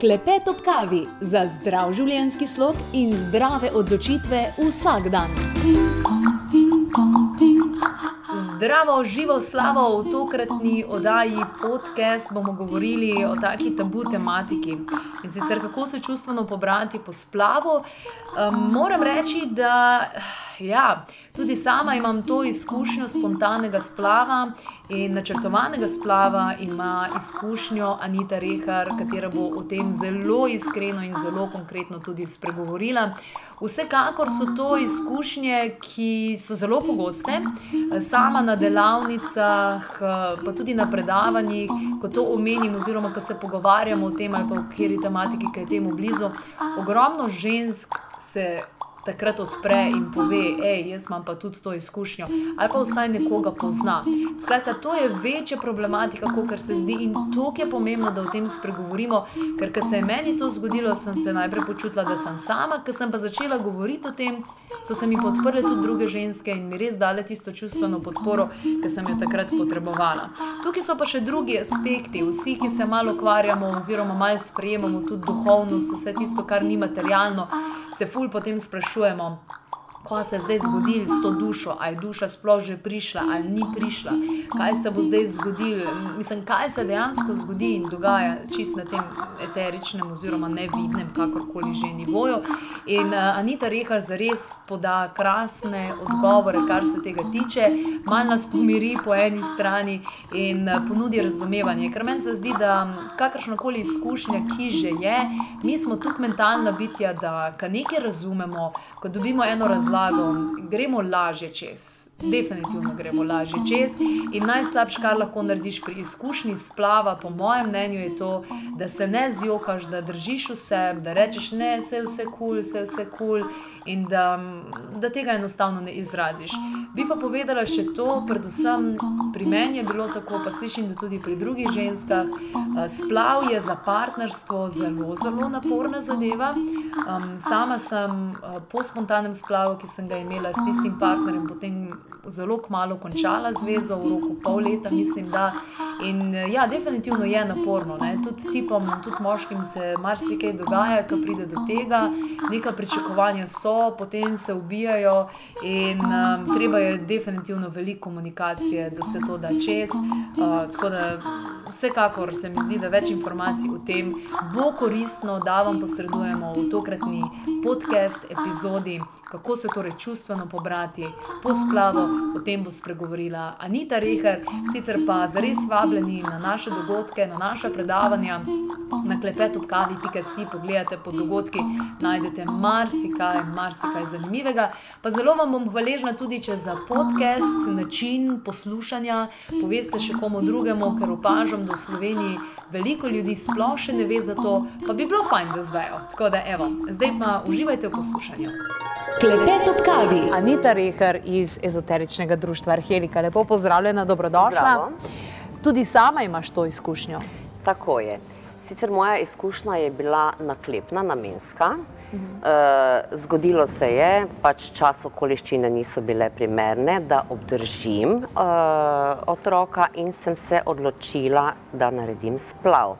Klepet ob kavi za zdrav življenjski slog in zdrave odločitve vsak dan. Zdravo, živo slavo v tokratni oddaji podcast bomo govorili o taki tabu tematiki. In sicer kako se čustveno pobrati po splavu. Um, moram reči, da ja, tudi sama imam to izkušnjo spontanega splava in načrtovanega splava, ima izkušnjo Anita Rehar, katera bo o tem zelo iskreno in zelo konkretno tudi spregovorila. Vsekakor so to izkušnje, ki so zelo pogoste, sama na delavnicah, pa tudi na predavanjih, ko to omenim, oziroma ko se pogovarjamo o tem ali pa o kateri tematiki, ki je temu blizu. Ogromno žensk se takrat odpre in pove, hej, jaz imam pa tudi to izkušnjo, ali pa vsaj nekoga pozna. Skratka, to je večja problematika, kot se zdi, in to je pomembno, da o tem spregovorimo. Ker, ko se je meni to zgodilo, sem se najprej počutila, da sem sama, ker sem pa začela govoriti o tem, so se mi podprle tudi druge ženske in mi res dale tisto čustveno podporo, ki sem jo takrat potrebovala. Tukaj so pa še drugi aspekti, vsi, ki se malo ukvarjamo, oziroma malo sprejemamo tudi duhovnost, vse tisto, kar ni materialno, se ful potem sprašujemo kaj se je zdaj zgodilo s to dušo, ali je duša sploh že prišla ali ni prišla, kaj se bo zdaj zgodilo, mislim, kaj se dejansko zgodi in dogaja čist na tem eteričnem oziroma nevidnem, kakorkoli že nivoju. In uh, Anita Rehal zares poda krasne odgovore, kar se tega tiče, malo nas pomiri po eni strani in uh, ponudi razumevanje. Ker meni se zdi, da kakršnakoli izkušnja, ki že je, mi smo tukaj mentalna bitja, da nekaj razumemo, ko dobimo eno razlago, gremo lažje čez. Definitivno gremo lažje čez. In najslabše, kar lahko narediš pri izkušnji splava, po mojem mnenju, je to, da se ne zjokaš, da držiš vse, da rečeš, ne, vse je vse kul, cool, vse je vse kul. Cool in da, da tega enostavno ne izraziš. Bi pa povedala še to, predvsem pri meni je bilo tako, pa slišim, da tudi pri drugih ženskah. Splav je za partnerstvo zelo, zelo naporna zadeva. Um, sama sem po spontanem splavu, ki sem ga imela s tistim partnerjem, potem zelo kmalo končala zvezo, v roku pol leta, mislim, da. In ja, definitivno je naporno. Ne? Tudi tipom, tudi moškim se marsikaj dogaja, ko pride do tega, neka pričakovanja so potem se ubijajo, in um, treba je definitivno veliko komunikacije, da se to da čez. Uh, tako da, vsekakor se mi zdi, da več informacij o tem bo koristno, da vam posredujemo v tokratni podcast epizodi kako se torej čustveno pobrati po splavu. O tem bo spregovorila Anita Reher, sicer pa zares vabljeni na naše dogodke, na naša predavanja, na klepetopkavi.si. Pogledajte po dogodki, najdete marsikaj, marsikaj zanimivega. Pa zelo vam bom hvaležna tudi, če za podcast, način poslušanja, poveste še komu drugemu, ker opažam, da v Sloveniji veliko ljudi sploh še ne ve za to, pa bi bilo fajn, da zvejo. Tako da, evo, zdaj pa uživajte v poslušanju. Klepet ob kavi. Anita Reher iz ezoteričnega društva Arhelika, lepo pozdravljena, dobrodošla. Zdravo. Tudi sama imaš to izkušnjo. Tako je. Sicer moja izkušnja je bila naklepna, namenska. Uh -huh. uh, zgodilo se je, pač čas okoliščine niso bile primerne, da obdržim uh, otroka in sem se odločila, da naredim splav. Uh,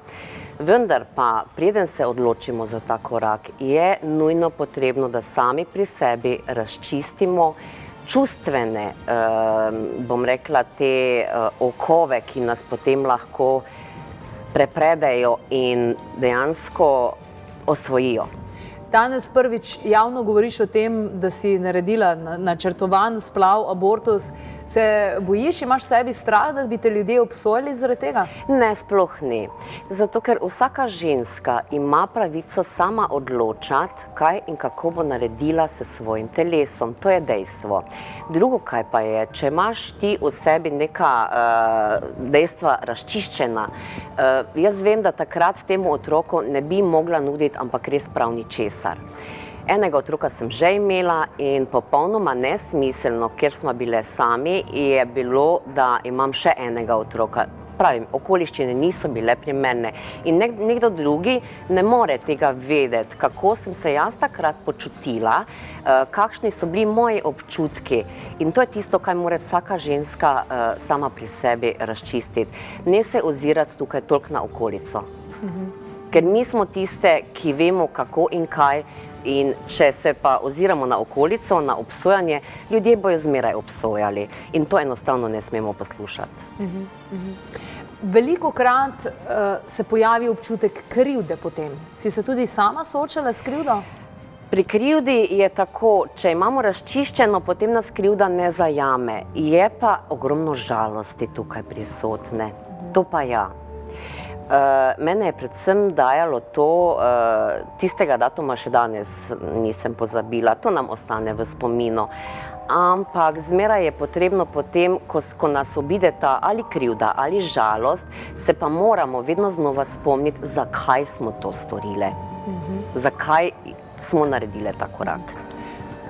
Vendar pa, preden se odločimo za ta korak, je nujno potrebno, da sami pri sebi razčistimo čustvene, bom rekla, te okove, ki nas potem lahko prepredejo in dejansko osvojijo. Danes prvič javno govoriš o tem, da si naredila načrtovan splav, abortus. Se bojiš, imaš v sebi strah, da bi te ljudje obsojali zaradi tega? Ne, sploh ne. Zato, ker vsaka ženska ima pravico sama odločati, kaj in kako bo naredila s svojim telesom. To je dejstvo. Drugo, kaj pa je, če imaš ti v sebi neka uh, dejstva razčiščena, uh, jaz vem, da takrat temu otroku ne bi mogla nuditi, ampak res prav ničesar. Enega otroka sem že imela in popolnoma nesmiselno, ker smo bile sami, je bilo, da imam še enega otroka. Pravim, okoliščine niso bile primerne in nek, nekdo drugi ne more tega vedeti, kako sem se jaz takrat počutila, uh, kakšni so bili moji občutki. In to je tisto, kar mora vsaka ženska uh, sama pri sebi razčistiti. Ne se ozirati tukaj toliko na okolico. Mhm. Ker mi smo tiste, ki vemo, kako in kaj. In če se pa oziramo na okolico, na obsojanje, ljudje bojo zmeraj obsojali in to enostavno ne smemo poslušati. Uh -huh, uh -huh. Veliko krat uh, se pojavi občutek krivde potem. Si se tudi sama soočala s krivdo? Pri krivdi je tako, če imamo razčiščeno, potem nas krivda ne zajame. Je pa ogromno žalosti tukaj prisotne. Uh -huh. To pa ja. Uh, mene je predvsem dajalo to, uh, tistega datuma še danes nisem pozabila, to nam ostane v spominu. Ampak zmeraj je potrebno potem, ko, ko nas obide ta ali krivda ali žalost, se pa moramo vedno znova spomniti, zakaj smo to storile, mhm. zakaj smo naredili ta korak.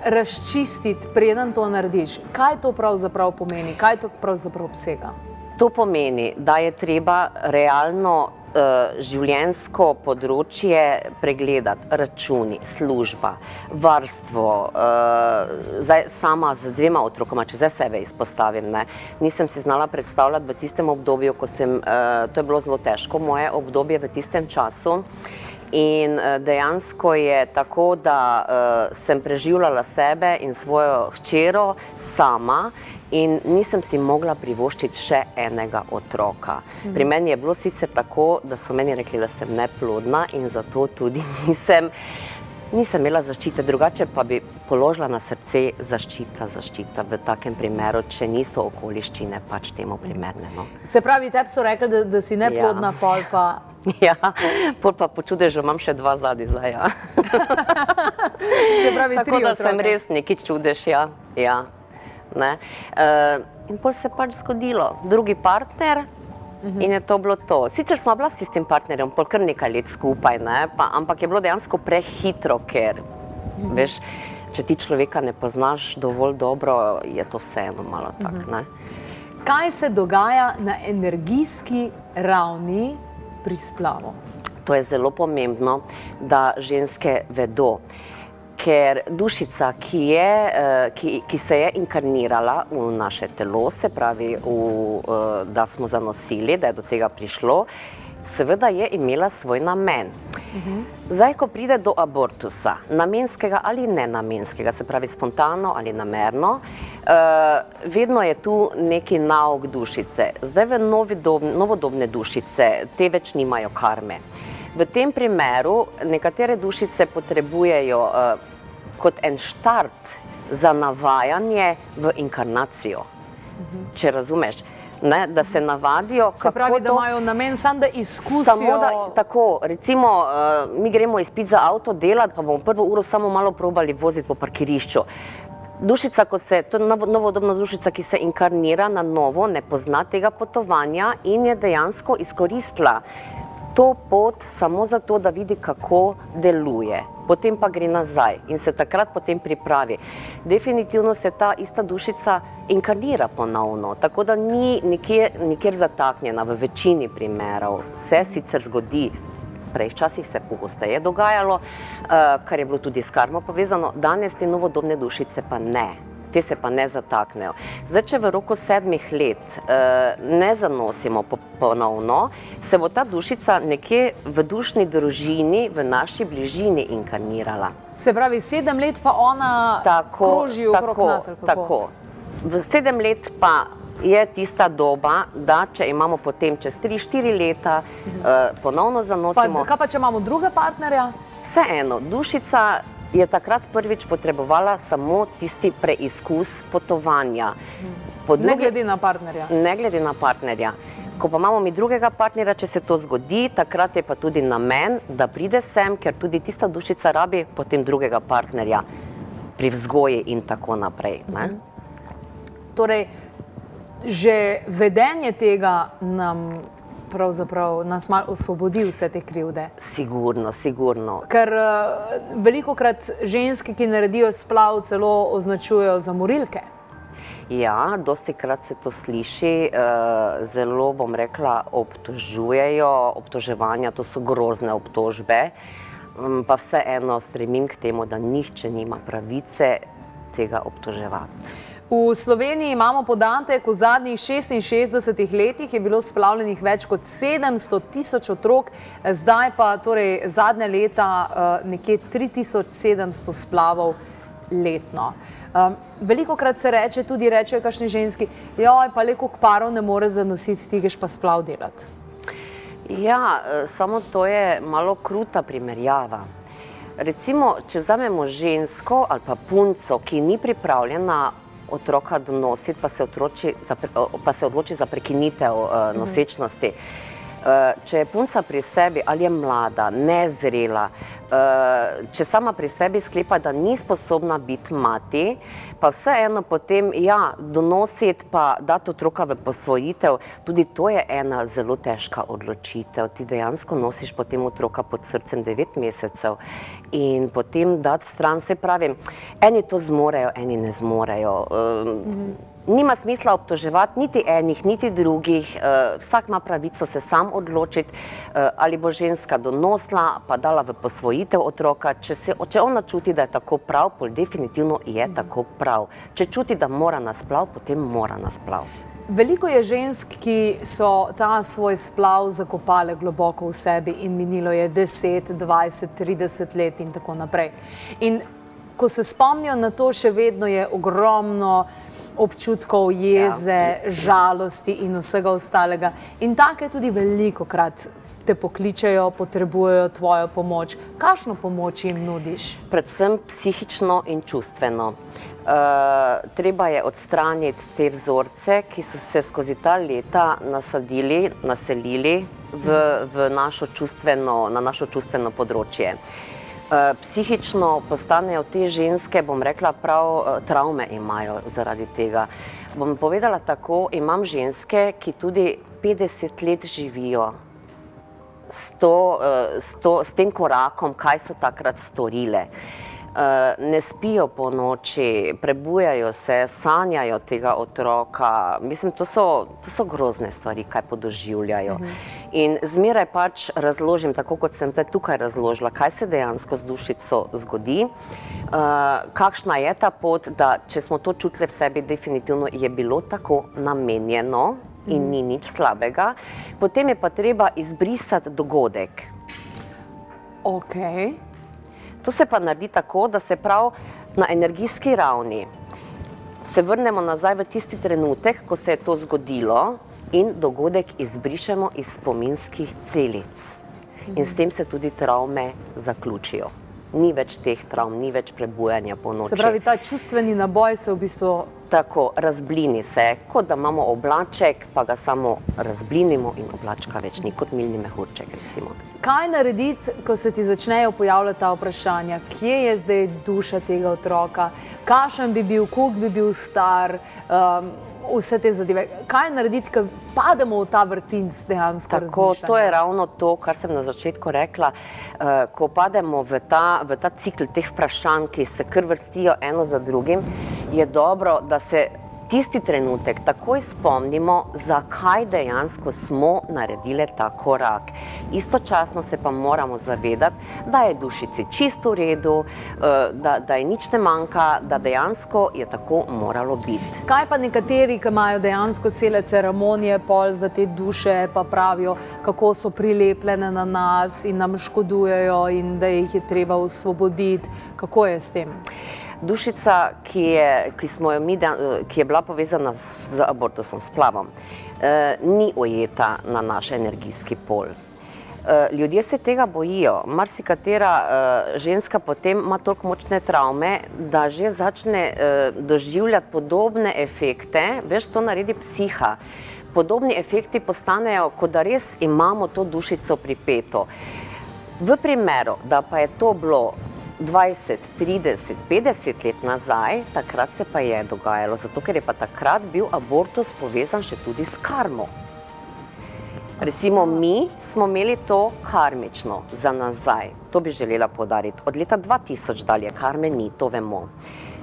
Razčistiti, preden to narediš, kaj to pravzaprav pomeni, kaj to pravzaprav obsega. To pomeni, da je treba realno uh, življenjsko področje pregledati, računi, služba, varstvo. Uh, zdaj, sama z dvema otrokoma, če zdaj sebe izpostavim, ne, nisem si znala predstavljati v tistem obdobju, ko sem, uh, to je bilo zelo težko, moje obdobje v tistem času. In dejansko je tako, da uh, sem preživljala sebe in svojo hčero sama in nisem si mogla privoščiti še enega otroka. Mhm. Pri meni je bilo sicer tako, da so meni rekli, da sem neplodna in zato tudi nisem, nisem imela zaščite, drugače pa bi položila na srce zaščita, zaščita v takem primeru, če niso okoliščine pač temu primerne. No. Se pravi, tebi so rekli, da, da si neplodna, ja. pol pa. Ja, pol pa počude, že imam še dva zadnji zdaj. Ja. Se pravi, tako da otroke. sem res neki čudež, ja. ja. Uh, in pol se je pač zgodilo, drugi partner. Uh. -huh. In je to bilo to. Sicer smo bili s tem partnerjem kar nekaj let skupaj, ne? pa, ampak je bilo dejansko prehitro, ker uh. -huh. veš, če ti človeka ne poznaš dovolj dobro, je to vseeno malo tako. Uh mhm. Kaj se dogaja na energijski ravni pri splavu? To je zelo pomembno, da ženske vedo ker dušica, ki, je, eh, ki, ki se je inkarnirala v naše telo, se pravi, v, eh, da smo zanosili, da je do tega prišlo, seveda je imela svoj namen. Zdaj, ko pride do abortusa, namenskega ali nenamenskega, se pravi spontano ali namerno, eh, vedno je tu neki nauk dušice. Zdaj, v novodobne dušice te več nimajo karme. V tem primeru nekatere dušice potrebujejo uh, kot en štart za navajanje v inkarnacijo. Mhm. Če razumeš, ne, da se navadijo. Se pravi, da imajo namen samo da izkusijo. Samo da, tako, recimo, uh, mi gremo izpit za avto delati, pa bomo prvo uro samo malo probali voziti po parkirišču. Dušica, ko se, to je novodobna dušica, ki se inkarnira na novo, ne pozna tega potovanja in je dejansko izkoristila to pot samo zato, da vidi, kako deluje. Potem pa gre nazaj in se takrat potem pripravi. Definitivno se ta ista dušica inkarnira ponovno, tako da ni nikjer, nikjer zataknjena v večini primerov. Vse sicer zgodi, prej včasih se pogosteje dogajalo, uh, kar je bilo tudi s karmo povezano, danes te novodobne dušice pa ne te se pa ne zataknejo. Zdaj, če v roku sedmih let uh, ne zanosimo ponovno, se bo ta dušica nekje v dušni družini, v naši bližini inkarnirala. Se pravi, sedem let pa ona tako, kroži okrog nas. Tako. V sedem let pa je tista doba, da če imamo potem čez 3-4 leta uh, ponovno zanosimo. Pa, kaj pa, če imamo druge partnerja? Vseeno, dušica je takrat prvič potrebovala samo tisti preizkus potovanja. Druge, ne glede na partnerja. Ne glede na partnerja. Ko pa imamo mi drugega partnerja, če se to zgodi, takrat je pa tudi namen, da pride sem, ker tudi tista dušica rabi potem drugega partnerja pri vzgoji in tako naprej. Ne? Mhm. Torej, že vedenje tega nam pravzaprav nas malo osvobodi vse te krivde. Sigurno, sigurno. Ker uh, veliko krat ženske, ki naredijo splav, celo označujejo za morilke. Ja, dosti krat se to sliši, uh, zelo bom rekla, obtožujejo, obtoževanja, to so grozne obtožbe, um, pa vseeno stremim k temu, da nihče nima pravice tega obtoževati. V Sloveniji imamo podatek, v zadnjih 66 letih je bilo splavljenih več kot 700 tisoč otrok, zdaj pa torej zadnja leta uh, nekje 3700 splavov letno. Um, veliko krat se reče, tudi rečejo kakšni ženski, joj, pa le koliko parov ne more zanositi, ti greš pa splav delati. Ja, eh, samo to je malo kruta primerjava. Recimo, če vzamemo žensko ali pa punco, ki ni pripravljena otroka donositi, pa se, otroči, pa se odloči za prekinitev uh, nosečnosti. Uh, če je punca pri sebi ali je mlada, nezrela, uh, če sama pri sebi sklepa, da ni sposobna biti mati, pa vseeno potem ja, donositi, pa dati otroka v posvojitev, tudi to je ena zelo težka odločitev. Ti dejansko nosiš potem otroka pod srcem 9 mesecev in potem dati v stran, se pravi, eni to zmorejo, eni ne zmorejo. Um, mhm nima smisla obtoževati niti enih, niti drugih. Uh, vsak ima pravico se sam odločiti, uh, ali bo ženska donosla, pa dala v posvojitev otroka. Če, se, če ona čuti, da je tako prav, pol definitivno je tako prav. Če čuti, da mora nasplav, potem mora nasplav. Veliko je žensk, ki so ta svoj splav zakopale globoko v sebi in minilo je 10, 20, 30 let in tako naprej. In ko se spomnijo na to, še vedno je ogromno občutkov jeze, ja. žalosti in vsega ostalega. In take tudi veliko krat te pokličejo, potrebujejo tvojo pomoč. Kakšno pomoč jim nudiš? Predvsem psihično in čustveno. Uh, treba je odstraniti te vzorce, ki so se skozi ta leta nasadili, naselili v, v našo čustveno, na našo čustveno področje. Uh, psihično postanejo te ženske, bom rekla, prav eh, travme imajo zaradi tega. Bom povedala tako, imam ženske, ki tudi 50 let živijo s, to, eh, s, to, s tem korakom, kaj so takrat storile. Eh, ne spijo po noči, prebujajo se, sanjajo tega otroka. Mislim, to so, to so grozne stvari, kaj podoživljajo. Uh mhm. -huh. In zmeraj pač razložim, tako kot sem te tukaj razložila, kaj se dejansko z dušico zgodi, uh, kakšna je ta pot, da če smo to čutili v sebi, definitivno je bilo tako namenjeno in uh -huh. ni nič slabega, potem je pa treba izbrisati dogodek. Okay. To se pa naredi tako, da se prav na energijski ravni se vrnemo nazaj v tisti trenutek, ko se je to zgodilo in dogodek izbrišemo iz spominskih celic. In s tem se tudi travme zaključijo. Ni več teh travm, ni več prebujanja po noči. Se pravi, ta čustveni naboj se v bistvu tako razblini se, kot da imamo oblaček, pa ga samo razblinimo in oblačka več ni kot milni mehurček. Recimo. Kaj narediti, ko se ti začnejo pojavljati ta vprašanja, kje je zdaj duša tega otroka, kakšen bi bil, koliko bi bil star, um, vse te zadeve. Kaj narediti, ko pademo v ta vrtinc dejansko? Tako, to je ravno to, kar sem na začetku rekla. Uh, ko pademo v ta, v ta cikl teh vprašanj, ki se kar vrstijo eno za drugim, je dobro, da se tisti trenutek takoj spomnimo, zakaj dejansko smo naredili ta korak. Istočasno se pa moramo zavedati, da je dušici čisto v redu, eh, da, da je nič ne manjka, da dejansko je tako moralo biti. Kaj pa nekateri, ki imajo dejansko cele ceremonije pol za te duše, pa pravijo, kako so prilepljene na nas in nam škodujejo in da jih je treba osvoboditi. Kako je s tem? Dušica, ki je, ki mi, ki je bila povezana z, z abortusom, s plavom, eh, ni ojeta na naš energijski pol. Eh, ljudje se tega bojijo. Marsikatera eh, ženska potem ima toliko močne travme, da že začne eh, doživljati podobne efekte, veš, to naredi psiha. Podobni efekti postanejo, kot da res imamo to dušico pripeto. V primeru, da pa je to bilo 20, 30, 50 let nazaj, takrat se pa je dogajalo, zato ker je pa takrat bil abortus povezan še tudi s karmo. Recimo, mi smo imeli to karmično za nazaj, to bi želela podariti. Od leta 2000 dalje karme ni, to vemo.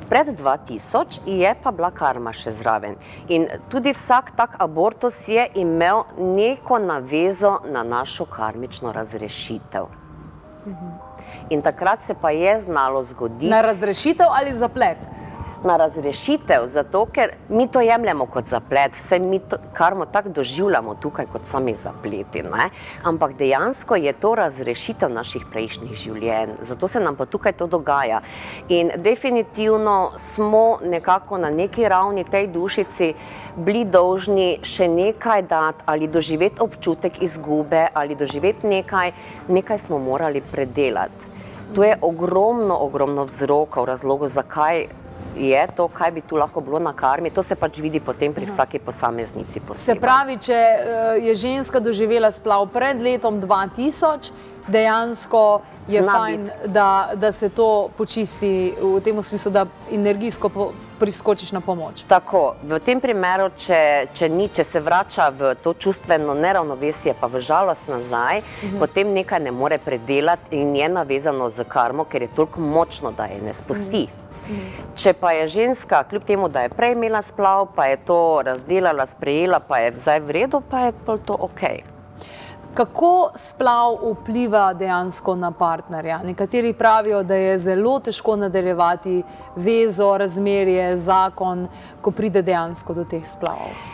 Pred 2000 je pa bila karma še zraven. In tudi vsak tak abortus je imel neko navezo na našo karmično razrešitev. Mhm. In takrat se pa je znalo zgoditi. Na razrešitev ali zaplet? na razrešitev, zato ker mi to jemljemo kot zaplet, vse mi to, karmo tako doživljamo tukaj kot sami zapleti. Ne? Ampak dejansko je to razrešitev naših prejšnjih življenj, zato se nam pa tukaj to dogaja. In definitivno smo nekako na neki ravni tej dušici bili dolžni še nekaj dati ali doživeti občutek izgube ali doživeti nekaj, nekaj smo morali predelati. To je ogromno, ogromno vzrokov, razlogov, zakaj je to, kaj bi tu lahko bilo na karmi. To se pač vidi potem pri vsaki posameznici. Posebej. Se pravi, če eh, je ženska doživela splav pred letom 2000, dejansko je Zna fajn, da, da se to počisti v tem smislu, da energijsko po, priskočiš na pomoč. Tako, v tem primeru, če, če, ni, če se vrača v to čustveno neravnovesje, pa v žalost nazaj, mhm. potem nekaj ne more predelati in je navezano z karmo, ker je toliko močno, da je ne spusti. Mhm. Če pa je ženska, kljub temu, da je prej imela splav, pa je to razdelala, sprejela, pa je zdaj v redu, pa je to ok. Kako splav vpliva dejansko na partnerja? Nekateri pravijo, da je zelo težko nadaljevati vezo, razmerje, zakon, ko pride dejansko do teh splavov.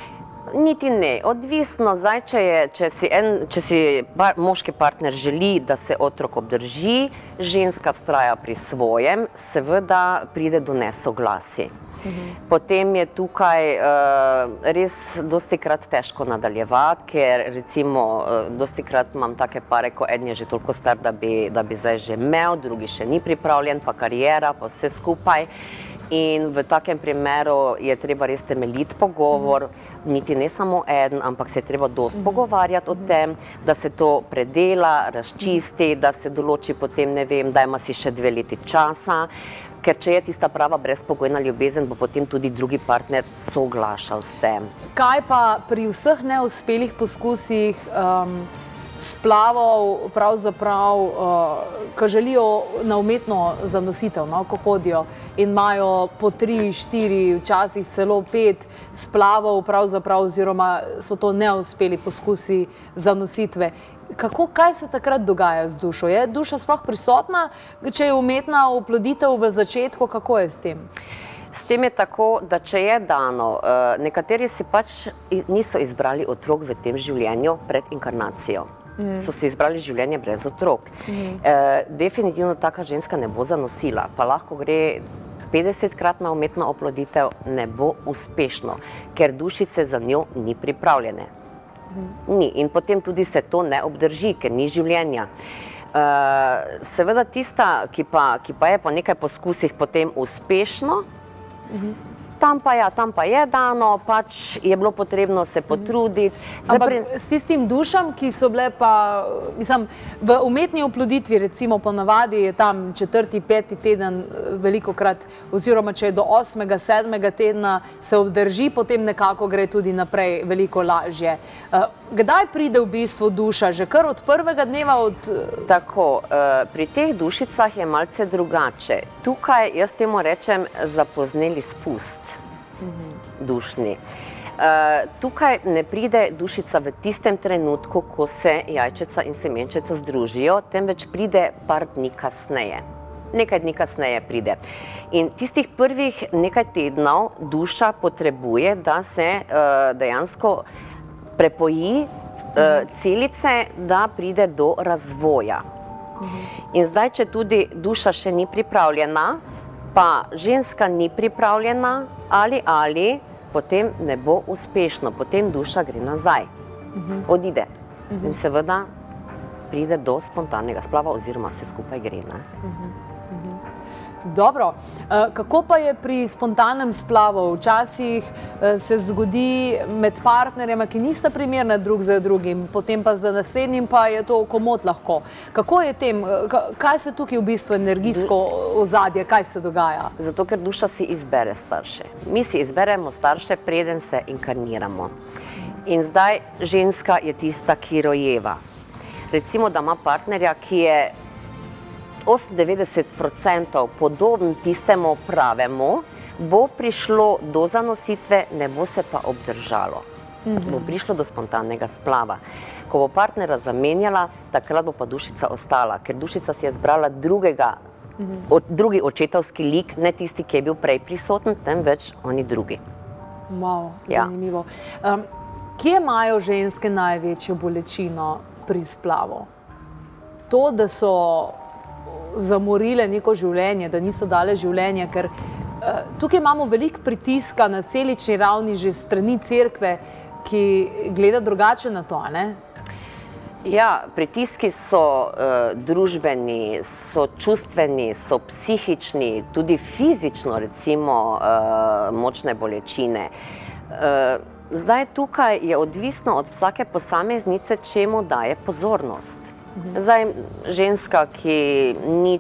Niti ne. Odvisno, zdaj, če, je, če si, en, če si par, moški partner želi, da se otrok obdrži, ženska vztraja pri svojem, seveda pride do nesoglasja. Potem je tukaj uh, res dosti krat težko nadaljevati, ker recimo uh, dosti krat imam take pare, ko en je že toliko star, da bi, da bi zdaj že imel, drugi še ni pripravljen, pa karijera, pa vse skupaj. In v takem primeru je treba res temeljiti pogovor, niti ne samo en, ampak se je treba dosti pogovarjati o tem, da se to predela, razčisti, da se določi potem, ne vem, da ima si še dve leti časa. Ker če je tista prava brezpogojna ljubezen, bo potem tudi drugi partner soglašal s tem. Kaj pa pri vseh neuspelih poskusih um, splavov, pravzaprav, uh, ko želijo na umetno zanositev, no, ko hodijo in imajo po tri, štiri, včasih celo pet splavov, oziroma so to neuspeli poskusi zanositve kako, kaj se takrat dogaja z dušo? Je duša sploh prisotna, če je umetna oploditev v začetku, kako je s tem? S tem je tako, da če je dano, eh, nekateri si pač niso izbrali otrok v tem življenju pred inkarnacijo. Mm. So si izbrali življenje brez otrok. Mm. E, definitivno taka ženska ne bo zanosila, pa lahko gre 50krat na umetno oploditev, ne bo uspešno, ker dušice za njo ni pripravljene. Ni. In potem tudi se to ne obdrži, ker ni življenja. Uh, seveda, tista, ki pa, ki pa je po nekaj poskusih potem uspešno, uh -huh tam pa, ja, tam pa je dano, pač je bilo potrebno se potruditi. Ampak pri... s tistim dušam, ki so bile pa, mislim, v umetni oploditvi, recimo ponavadi je tam četrti, peti teden veliko krat, oziroma če je do osmega, sedmega tedna se obdrži, potem nekako gre tudi naprej veliko lažje. Eh, kdaj pride v bistvu duša? Že kar od prvega dneva? Od... Tako, eh, pri teh dušicah je malce drugače. Tukaj jaz temu rečem zapozneli spust dušni. Uh, tukaj ne pride dušica v tistem trenutku, ko se jajčica in semenčica združijo, temveč pride par dni kasneje. Nekaj dni kasneje pride. In tistih prvih nekaj tednov duša potrebuje, da se uh, dejansko prepoji uh, celice, da pride do razvoja. In zdaj, če tudi duša še ni pripravljena, pa ženska ni pripravljena ali ali, potem ne bo uspešno, potem duša gre nazaj, mhm. odide in mhm. seveda pride do spontanega splava oziroma vse skupaj gre. Ne? Dobro, eh, kako pa je pri spontanem splavu? Včasih eh, se zgodi med partnerjema, ki nista primerna drug za drugim, potem pa za naslednjim pa je to komot lahko. Kako je tem, eh, kaj se tukaj v bistvu energijsko ozadje, kaj se dogaja? Zato, ker duša si izbere starše. Mi si izberemo starše, preden se inkarniramo. In zdaj ženska je tista, ki rojeva. Recimo, da ima partnerja, ki je 98% podoben tistemu pravemu, bo prišlo do zanositve, ne bo se pa obdržalo. Mm -hmm. Bo prišlo do spontanega splava. Ko bo partnera zamenjala, takrat bo pa dušica ostala, ker dušica si je zbrala drugega od, drugi očetovski lik, ne tisti, ki je bil prej prisoten, temveč oni drugi. Wow, ja. zanimivo. Um, kje imajo ženske največjo bolečino pri splavu? To, da so zamorile neko življenje, da niso dale življenje, ker uh, tukaj imamo veliko pritiska na celični ravni, že strani crkve, ki gleda drugače na to. Ne? Ja, pritiski so uh, družbeni, so čustveni, so psihični, tudi fizično, recimo, uh, močne bolečine. Uh, zdaj, tukaj je odvisno od vsake posameznice, čemu daje pozornost. Mhm. Zdaj, ženska, ki ni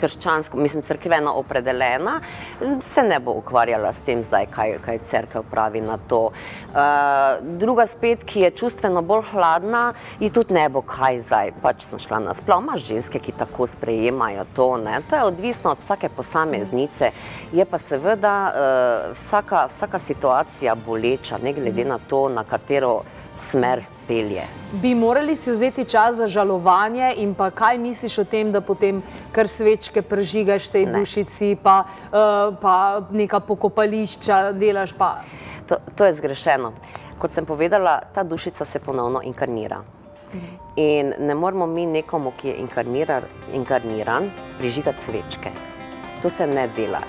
krščansko, mislim, crkveno opredeljena, se ne bo ukvarjala s tem, zdaj, kaj, kaj crkva pravi na to. Uh, druga spet, ki je čustveno bolj hladna, ji tudi ne bo kaj zdaj. Pač sem šla na splav, imaš ženske, ki tako sprejemajo to. Ne? To je odvisno od vsake posameznice. Je pa seveda uh, vsaka, vsaka situacija boleča, ne glede na to, na katero smer pelje. Bi morali si vzeti čas za žalovanje in pa kaj misliš o tem, da potem kar svečke prežigaš tej ne. dušici, pa, uh, pa neka pokopališča delaš pa? To, to je zgrešeno. Kot sem povedala, ta dušica se ponovno inkarnira. In ne moramo mi nekomu, ki je inkarniran, inkarniran prižigati svečke. To se ne dela.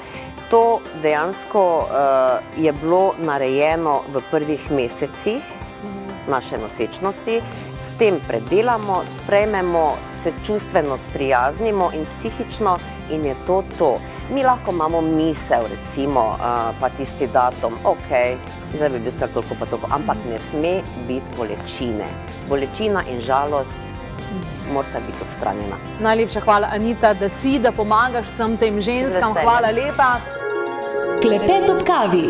To dejansko uh, je bilo narejeno v prvih mesecih, naše nosečnosti, s tem predelamo, sprejmemo, se čustveno sprijaznimo in psihično, in je to to. Mi lahko imamo misel, recimo, uh, pa tisti datum, ok, zdaj bi bil vse toliko pa toliko, ampak ne sme biti bolečine. Bolečina in žalost morata biti odstranjena. Najlepša hvala, Anita, da si, da pomagaš vsem tem ženskam. Hvala lepa. Klepet ob kavi.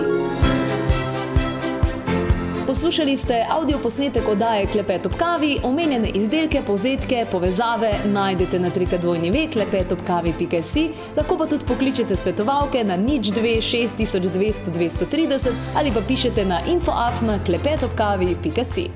Poslušali ste avdio posnetek oddaje Klepet ob kavi, omenjene izdelke, povzetke, povezave najdete na trikadvojni vek, klepetobkavi.si, lahko pa tudi pokličete svetovalke na nič 26200 230 ali pa pišete na infoafna klepetobkavi.si.